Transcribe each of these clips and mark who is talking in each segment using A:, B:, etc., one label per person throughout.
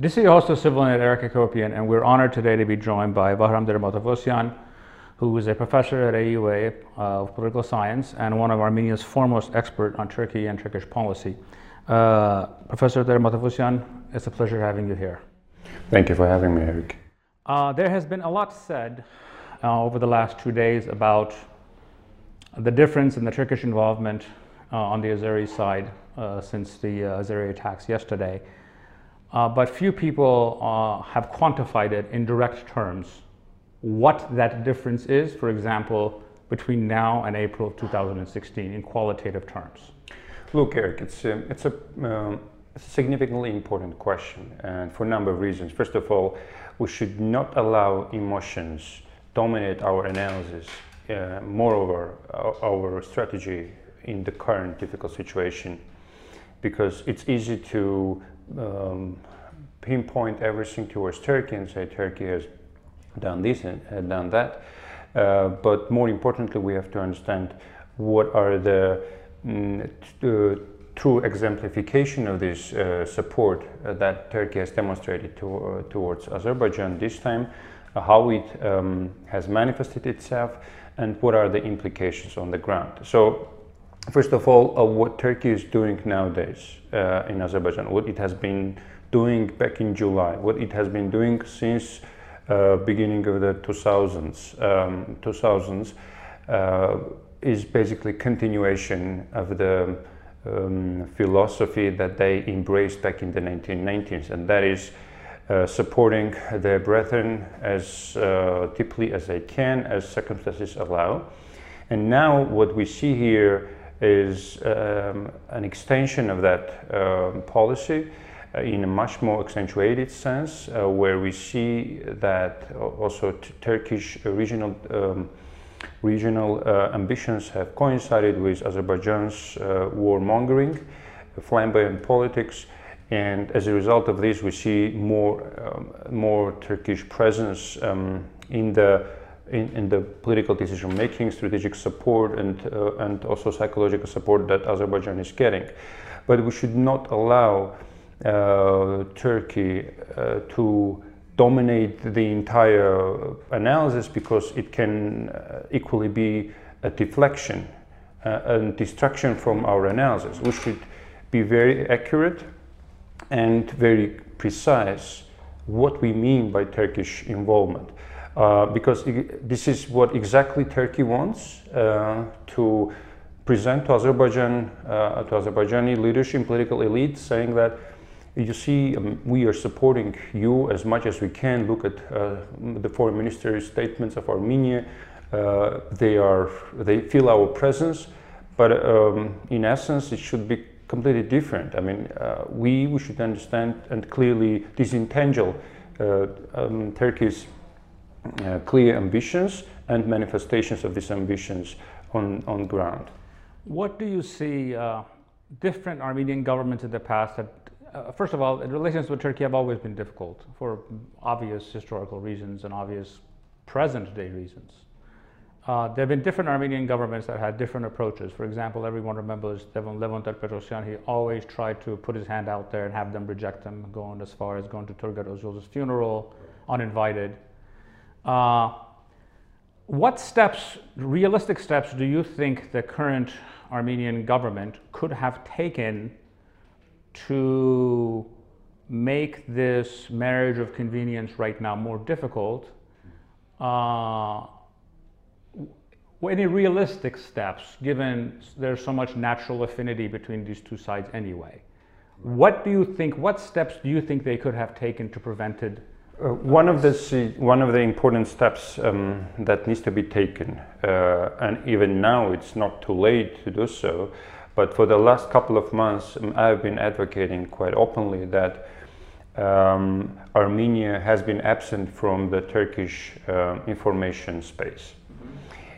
A: This is your host of Civil Eric Hacopian, and we're honored today to be joined by Vahram Ter-Matevosyan, who is a professor at AUA of political science and one of Armenia's foremost experts on Turkey and Turkish policy. Uh, Professor Ter-Matevosyan, it's a pleasure having you here.
B: Thank you for having me, Eric.
A: Uh, there has been a lot said uh, over the last two days about the difference in the Turkish involvement uh, on the Azeri side uh, since the uh, Azeri attacks yesterday. But few people have quantified it in direct terms what that difference is, for example, between now and April of 2016 in qualitative terms?
B: Look, Eric, it's a, it's a, um, significantly important question, and for a number of reasons. First of all, we should not allow emotions dominate our analysis. Uh, moreover, our, our strategy in the current difficult situation, because it's easy to um, pinpoint everything towards Turkey and say Turkey has done this and done that. Uh, but more importantly, we have to understand what are the mm, true exemplification of this uh, support uh, that Turkey has demonstrated to, uh, towards Azerbaijan this time, uh, how it um, has manifested itself, and what are the implications on the ground. So, first of all, uh, what Turkey is doing nowadays in Azerbaijan, what it has been doing back in July, what it has been doing since uh, beginning of the 2000s, um, 2000s uh, is basically continuation of the um, philosophy that they embraced back in the 1990s, and that is uh, supporting their brethren as uh, deeply as they can, as circumstances allow. And now what we see here is um, an extension of that um, policy uh, in a much more accentuated sense, uh, where we see that also Turkish regional um, regional uh, ambitions have coincided with Azerbaijan's uh, warmongering, flamboyant politics, and as a result of this, we see more um, more Turkish presence um, in the in, in, the political decision making, strategic support, and uh, and also psychological support that Azerbaijan is getting. But we should not allow uh, Turkey uh, to dominate the entire analysis because it can uh, equally be a deflection and distraction from our analysis. We should be very accurate and very precise what we mean by Turkish involvement. Uh, because this is what exactly Turkey wants uh, to present to Azerbaijan, uh, to Azerbaijani leadership, political elite, saying that you see, um, we are supporting you as much as we can. Look at uh, the foreign minister's statements of Armenia. Uh, they are they feel our presence, but um, in essence, it should be completely different. I mean, we we should understand and clearly disentangle um, Turkey's clear ambitions and manifestations of these ambitions on on ground.
A: What do you see? Uh, different Armenian governments in the past uh, first of all, relations with Turkey have always been difficult for obvious historical reasons and obvious present day reasons. Uh, there have been different Armenian governments that had different approaches. For example, everyone remembers Levon, Levon Petrosyan. He always tried to put his hand out there and have them reject him, going as far as going to Turgut Özal's funeral uninvited. Uh, what steps, realistic steps, do you think the current Armenian government could have taken to make this marriage of convenience right now more difficult, uh, any realistic steps, given there's so much natural affinity between these two sides anyway? What do you think, what steps do you think they could have taken to prevent it?
B: Uh, one of the one of the important steps um, that needs to be taken, uh, and even now it's not too late to do so, but for the last couple of months, um, I've been advocating quite openly that um, Armenia has been absent from the Turkish uh, information space.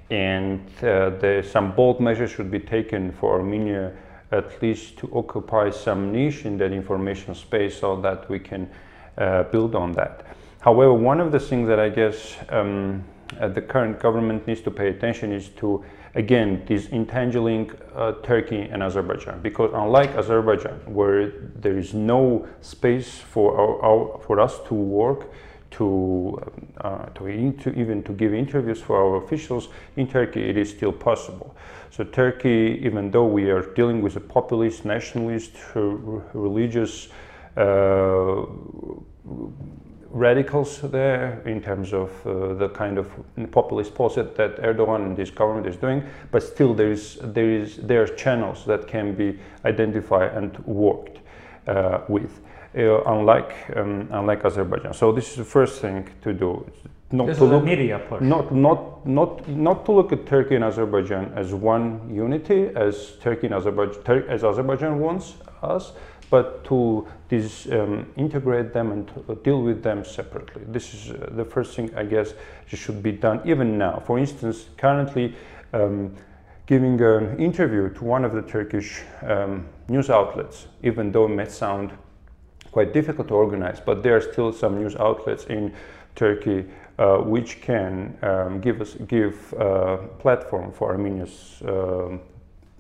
B: And uh, there, some bold measures should be taken for Armenia at least to occupy some niche in that information space so that we can uh, build on that. However, one of the things that I guess um, uh, the current government needs to pay attention is to again this entangling uh, Turkey and Azerbaijan because unlike Azerbaijan where there is no space for our, our for us to work to uh, to even to give interviews for our officials in Turkey it is still possible so Turkey even though we are dealing with a populist nationalist religious radicals there in terms of uh, the kind of populist policy that Erdogan and his government is doing, but still there is there is there are channels that can be identified and worked uh, with, uh, unlike um, unlike Azerbaijan. So this is the first thing to do.
A: Not this to look, a media push.
B: Not not not not to look at Turkey and Azerbaijan as one unity, as Turkey and Azerbaijan as Azerbaijan wants us, but to um, integrate them and deal with them separately. This is uh, the first thing I guess should be done even now. For instance, currently um, giving an interview to one of the Turkish um, news outlets, even though it may sound quite difficult to organize, but there are still some news outlets in Turkey uh, which can um, give us give uh, platform for Armenia's um,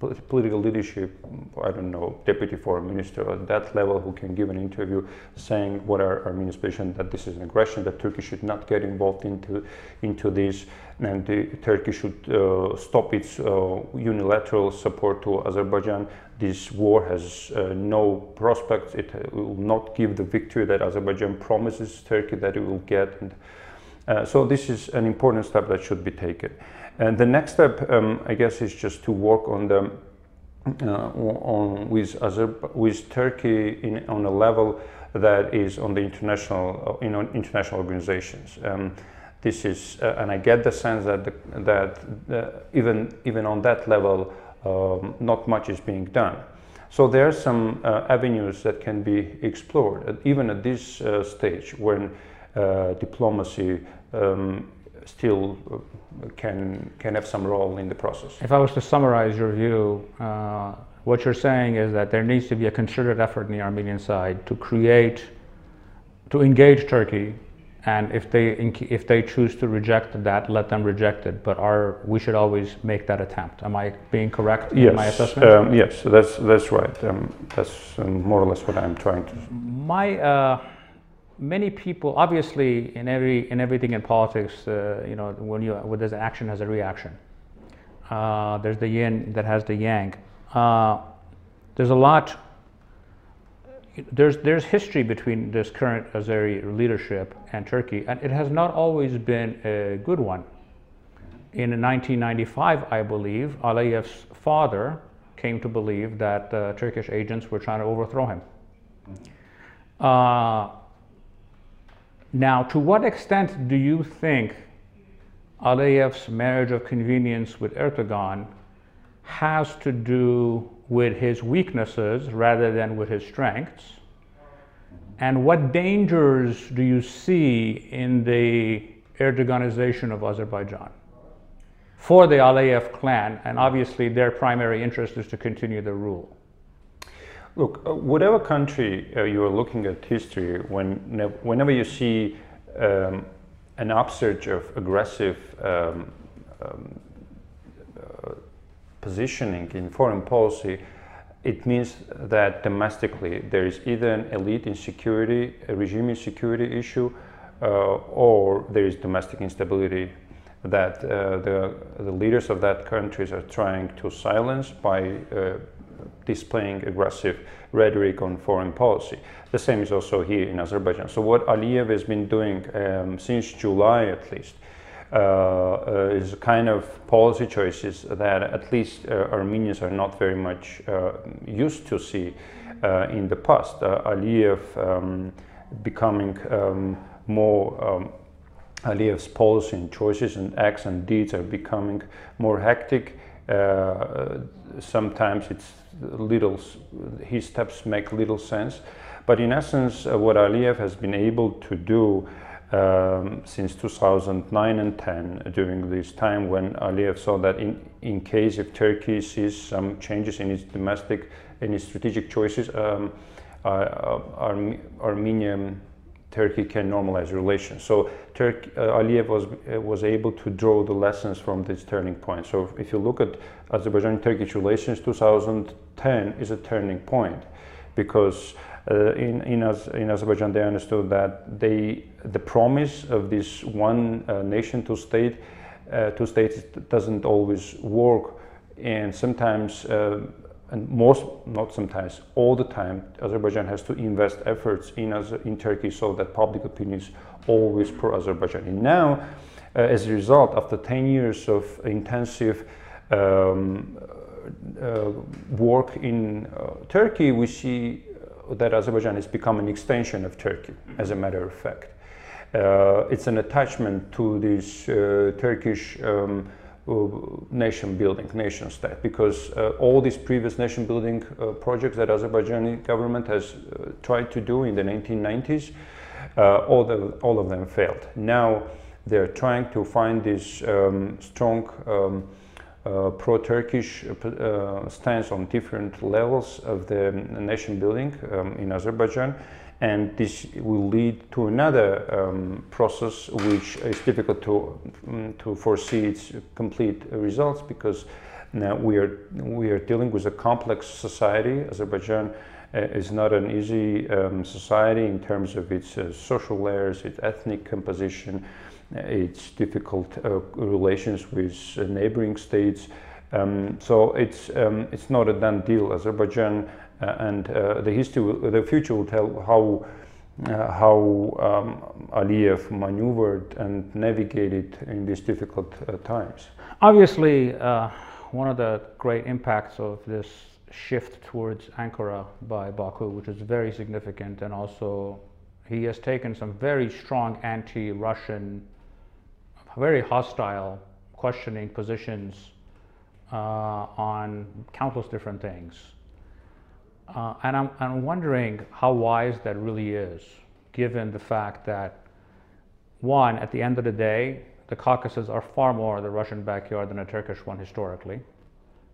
B: political leadership, I don't know, deputy foreign minister at that level who can give an interview saying what our Armenia's position that this is an aggression, that Turkey should not get involved into into this, and the, Turkey should uh, stop its uh, unilateral support to Azerbaijan. This war has uh, no prospects. It will not give the victory that Azerbaijan promises Turkey that it will get. And, uh, so this is an important step that should be taken. And the next step, um, I guess, is just to work on the uh, on with with Turkey in, on a level that is on the international uh, know international organizations. Um, this is, uh, and I get the sense that the, that uh, even even on that level, um, not much is being done. So there are some uh, avenues that can be explored, even at this uh, stage when diplomacy um, still uh, can can have some role in the process.
A: If I was to summarize your view, uh, what you're saying is that there needs to be a concerted effort in the Armenian side to create, to engage Turkey, and if they if they choose to reject that, let them reject it. But our we should always make that attempt. Am I being correct
B: yes,
A: in my assessment?
B: Um, yes, that's that's right. Um, that's um, more or less what I'm trying to.
A: My. Uh, many people, obviously, in every in everything in politics, uh, you know, when you when there's an action, has a reaction. Uh, there's the yin that has the yang. Uh, there's a lot. There's there's history between this current Azeri leadership and Turkey, and it has not always been a good one. In 1995, I believe, Aliyev's father came to believe that uh, Turkish agents were trying to overthrow him. Uh, now, to what extent do you think Aliyev's marriage of convenience with Erdogan has to do with his weaknesses rather than with his strengths? And what dangers do you see in the Erdoganization of Azerbaijan for the Aliyev clan? And obviously, their primary interest is to continue the rule.
B: Look, uh, whatever country uh, you are looking at history, when, whenever you see um, an upsurge of aggressive um, um, uh, positioning in foreign policy, it means that domestically there is either an elite insecurity, a regime insecurity issue, uh, or there is domestic instability that uh, the, the leaders of that countries are trying to silence by uh, displaying aggressive rhetoric on foreign policy. The same is also here in Azerbaijan. So what Aliyev has been doing um, since July at least uh, is kind of policy choices that at least uh, Armenians are not very much uh, used to see uh, in the past. Uh, Aliyev um, becoming um, more um, Aliyev's policy and choices and acts and deeds are becoming more hectic. Sometimes it's little, his steps make little sense. But in essence, uh, what Aliyev has been able to do um, since 2009 and 10, during this time when Aliyev saw that in, in case if Turkey sees some changes in its domestic, in its strategic choices, um, uh, Armenian Turkey can normalize relations. So Turkey, uh, Aliyev was uh, was able to draw the lessons from this turning point. So if you look at Azerbaijan-Turkish relations, 2010 is a turning point because uh, in in, in, Azerbaijan they understood that they the promise of this one uh, nation, two state, uh, two states doesn't always work, and sometimes uh, and most, not sometimes, all the time, Azerbaijan has to invest efforts in, in Turkey so that public opinion is always pro-Azerbaijan. And now, uh, as a result, after 10 years of intensive um, uh, work in uh, Turkey, we see that Azerbaijan has become an extension of Turkey, as a matter of fact. Uh, it's an attachment to this uh, Turkish um, uh, nation building, nation state, because uh, all these previous nation building uh, projects that Azerbaijani government has tried to do in the 1990s, all, the, all of them failed. Now they're trying to find this um, strong um, uh, pro-Turkish uh, stance on different levels of the nation building um, in Azerbaijan and this will lead to another um, process which is difficult to, um, to foresee its complete results because now we are, we are dealing with a complex society. Azerbaijan uh, is not an easy um, society in terms of its uh, social layers, its ethnic composition, uh, its difficult uh, relations with uh, neighboring states. Um, so it's, um, it's not a done deal. Azerbaijan and uh, the history, the future will tell how uh, how um, Aliyev maneuvered and navigated in these difficult times.
A: Obviously, one of the great impacts of this shift towards Ankara by Baku, which is very significant, and also he has taken some very strong anti-Russian, very hostile, questioning positions uh, on countless different things. Uh, and I'm, I'm wondering how wise that really is, given the fact that, one, at the end of the day, the Caucasus are far more the Russian backyard than a Turkish one historically,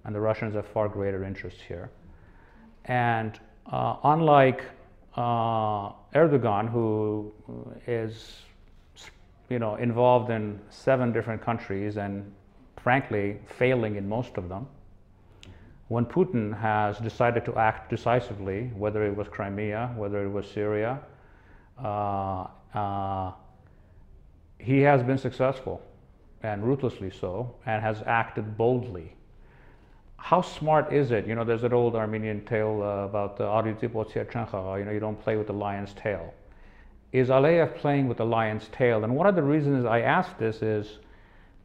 A: and the Russians have far greater interests here. And uh, unlike uh, Erdogan, who is you know, involved in seven different countries and frankly failing in most of them, when Putin has decided to act decisively, whether it was Crimea, whether it was Syria, uh, uh, he has been successful and ruthlessly so, and has acted boldly. How smart is it? You know, there's an old Armenian tale uh, about the you know, you don't play with the lion's tail. Is Aliyev playing with the lion's tail? And one of the reasons I ask this is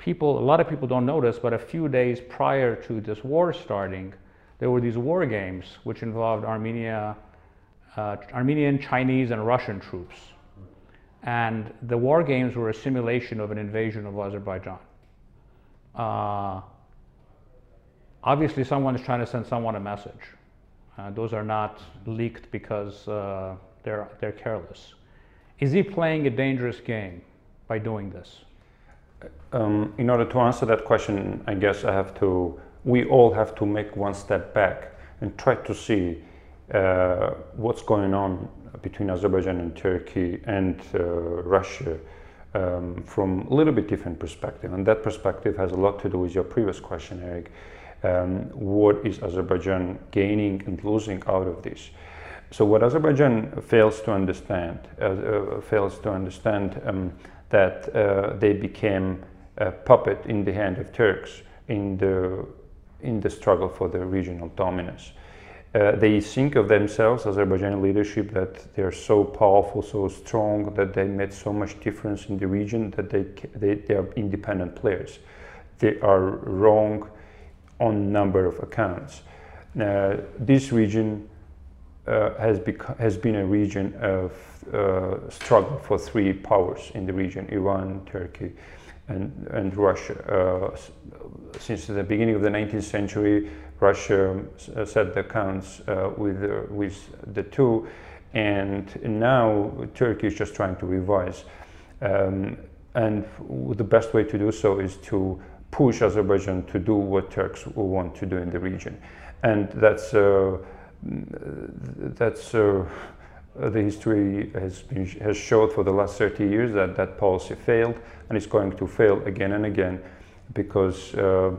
A: people, a lot of people don't notice, but a few days prior to this war starting, there were these war games which involved Armenia, uh, Armenian, Chinese, and Russian troops. And the war games were a simulation of an invasion of Azerbaijan. Uh, obviously, someone is trying to send someone a message. Uh, those are not leaked because uh, they're, they're careless. Is he playing a dangerous game by doing this?
B: Um, in order to answer that question, I guess I have to, we all have to make one step back and try to see uh, what's going on between Azerbaijan and Turkey and uh, Russia um, from a little bit different perspective. And that perspective has a lot to do with your previous question, Eric. Um, what is Azerbaijan gaining and losing out of this? So what Azerbaijan fails to understand, uh, uh fails to understand um, that uh, they became a puppet in the hand of Turks in the, in the struggle for the regional dominance. Uh, they think of themselves, Azerbaijani leadership, that they're so powerful, so strong, that they made so much difference in the region that they, they, they are independent players. They are wrong on number of accounts. Uh, this region uh, has, has been a region of uh, struggle for three powers in the region, Iran, Turkey, and, and Russia. Uh, since the beginning of the 19th century, Russia uh, set the accounts uh, with, uh, with the two, and now Turkey is just trying to revise. Um, and the best way to do so is to push Azerbaijan to do what Turks want to do in the region. And that's, that's the history has been has showed for the last 30 years that that policy failed and it's going to fail again and again because uh,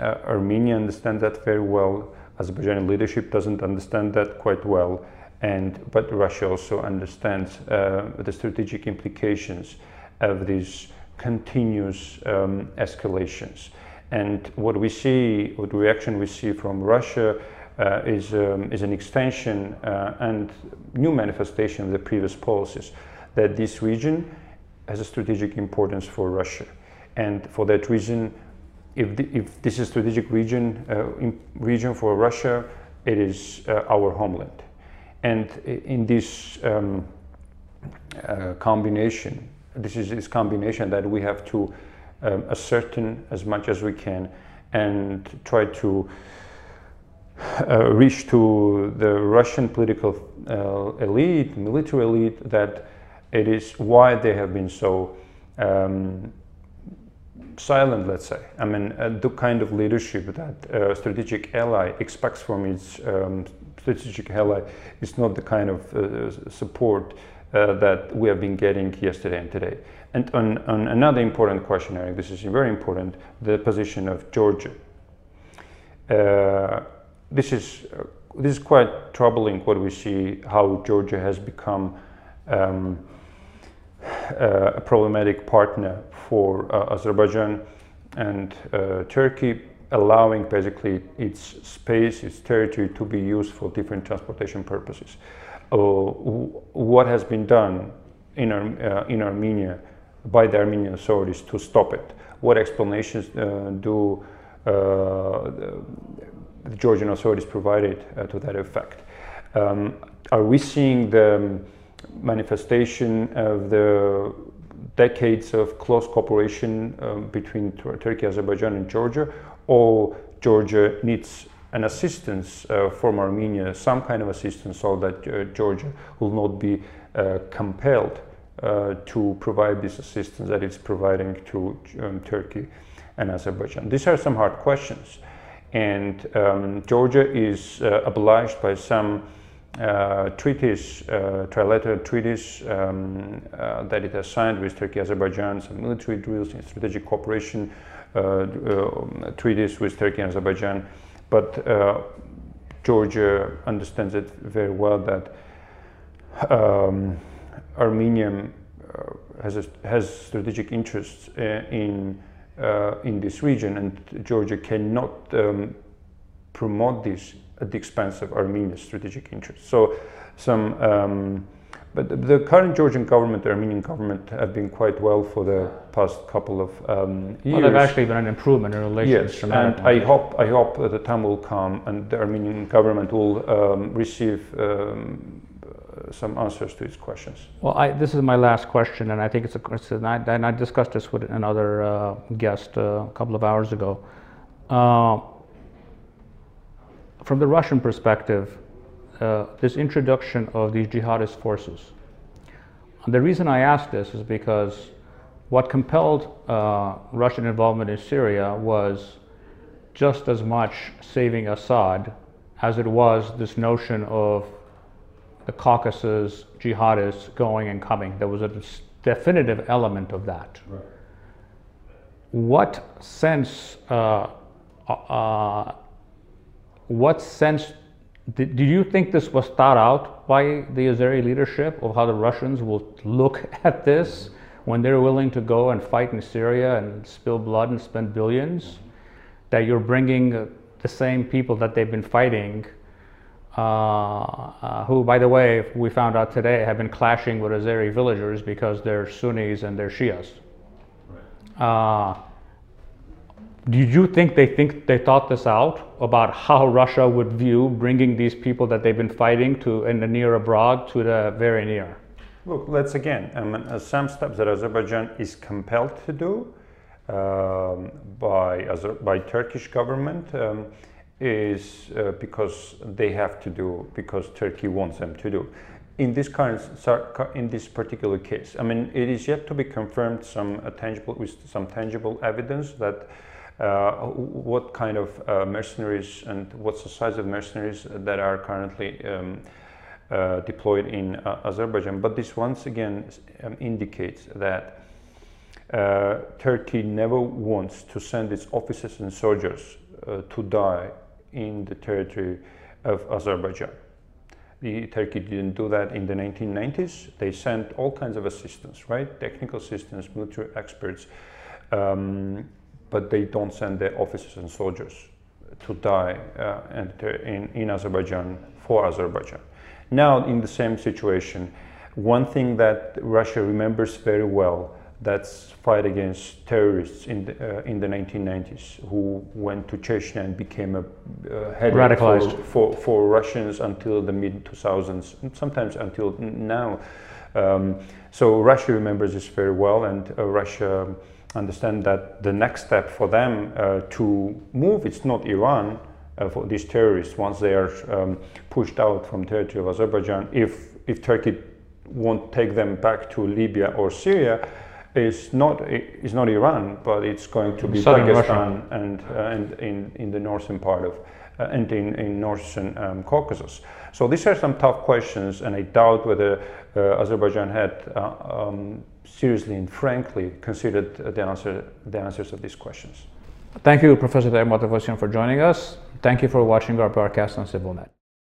B: uh, Armenia understands that very well. Azerbaijani leadership doesn't understand that quite well, and but Russia also understands uh, the strategic implications of these continuous um, escalations. And what we see, what reaction we see from Russia uh, is, um, is an extension uh, and new manifestation of the previous policies that this region has a strategic importance for Russia. And for that reason, if, the, if this is a strategic region, uh, region for Russia, it is uh, our homeland. And in this um, uh, combination, this is this combination that we have to um, ascertain as much as we can and try to reach to the Russian political uh, elite, military elite, that it is why they have been so um, silent, let's say. I mean, uh, the kind of leadership that a strategic ally expects from its um, strategic ally is not the kind of uh, support uh, that we have been getting yesterday and today. And on, on another important question, Eric, this is very important, the position of Georgia. Uh, this is uh, this is quite troubling. What we see, how Georgia has become um, uh, a problematic partner for uh, Azerbaijan and uh, Turkey, allowing basically its space, its territory to be used for different transportation purposes. what has been done in, Ar in Armenia by the Armenian authorities to stop it? What explanations do the Georgian authorities provided uh, to that effect. Um, are we seeing the manifestation of the decades of close cooperation um, between Turkey, Azerbaijan, and Georgia, or Georgia needs an assistance uh, from Armenia, some kind of assistance, so that uh, Georgia will not be uh, compelled uh, to provide this assistance that it's providing to um, Turkey and Azerbaijan. These are some hard questions, and um, Georgia is uh, obliged by some uh, treaties, uh, trilateral treaties um, uh, that it has signed with Turkey, Azerbaijan, some military drills and strategic cooperation uh, uh, treaties with Turkey and Azerbaijan. But Georgia understands it very well that um, Armenia has, has strategic interests in in this region, and Georgia cannot um, promote this at the expense of Armenia's strategic interests. So some, um, but the, current Georgian government, the Armenian government, have been quite well for the past couple of um, years.
A: Well, there's actually been an improvement in relations.
B: Yes, and I hope I hope the time will come and the Armenian government will um, receive um, some answers to its questions.
A: Well, I, this is my last question, and I think it's a, a and I discussed this with another uh, guest uh, a couple of hours ago. Uh, from the Russian perspective, uh, this introduction of these jihadist forces. And the reason I ask this is because what compelled uh, Russian involvement in Syria was just as much saving Assad as it was this notion of the Caucasus jihadists going and coming. There was a definitive element of that. Right. What sense uh, uh, what sense did, did you think this was thought out by the Azeri leadership of how the Russians will look at this when they're willing to go and fight in Syria and spill blood and spend billions? That you're bringing uh, the same people that they've been fighting, uh, uh, who, by the way, we found out today have been clashing with Azeri villagers because they're Sunnis and they're Shias. Right. Uh, did you think they think they thought this out about how Russia would view bringing these people that they've been fighting to in the near abroad to the very near?
B: Look, let's again, um, uh, some steps that Azerbaijan is compelled to do um, by by Turkish government um, is uh, because they have to do because Turkey wants them to do. In this current, in this particular case, I mean, it is yet to be confirmed some uh, tangible with some tangible evidence that uh, what kind of uh, mercenaries and what's the size of mercenaries that are currently um, uh, deployed in uh, Azerbaijan. But this once again um, indicates that Turkey never wants to send its officers and soldiers to die in the territory of Azerbaijan. The Turkey didn't do that in the 1990s. They sent all kinds of assistance, right? Technical assistance, military experts, um, but they don't send their officers and soldiers to die uh, in, in Azerbaijan for Azerbaijan. Now, in the same situation, one thing that Russia remembers very well that's fight against terrorists in the, uh, in the 1990s who went to Chechnya and became a uh, headache for, for, for, Russians until the mid 2000s, sometimes until now. Um, so Russia remembers this very well, and uh, Russia understand that the next step for them uh, to move, it's not Iran, uh, for these terrorists once they are um, pushed out from territory of Azerbaijan. If if Turkey won't take them back to Libya or Syria, is not is not Iran, but it's going to be
A: Southern
B: Pakistan and uh, and in in the northern part of uh, and in in northern um, Caucasus. So these are some tough questions, and I doubt whether uh, Azerbaijan had uh, um, seriously and frankly considered the answer the answers of these questions.
A: Thank you, Professor Tayyip for joining us. Thank you for watching our broadcast on CivilNet.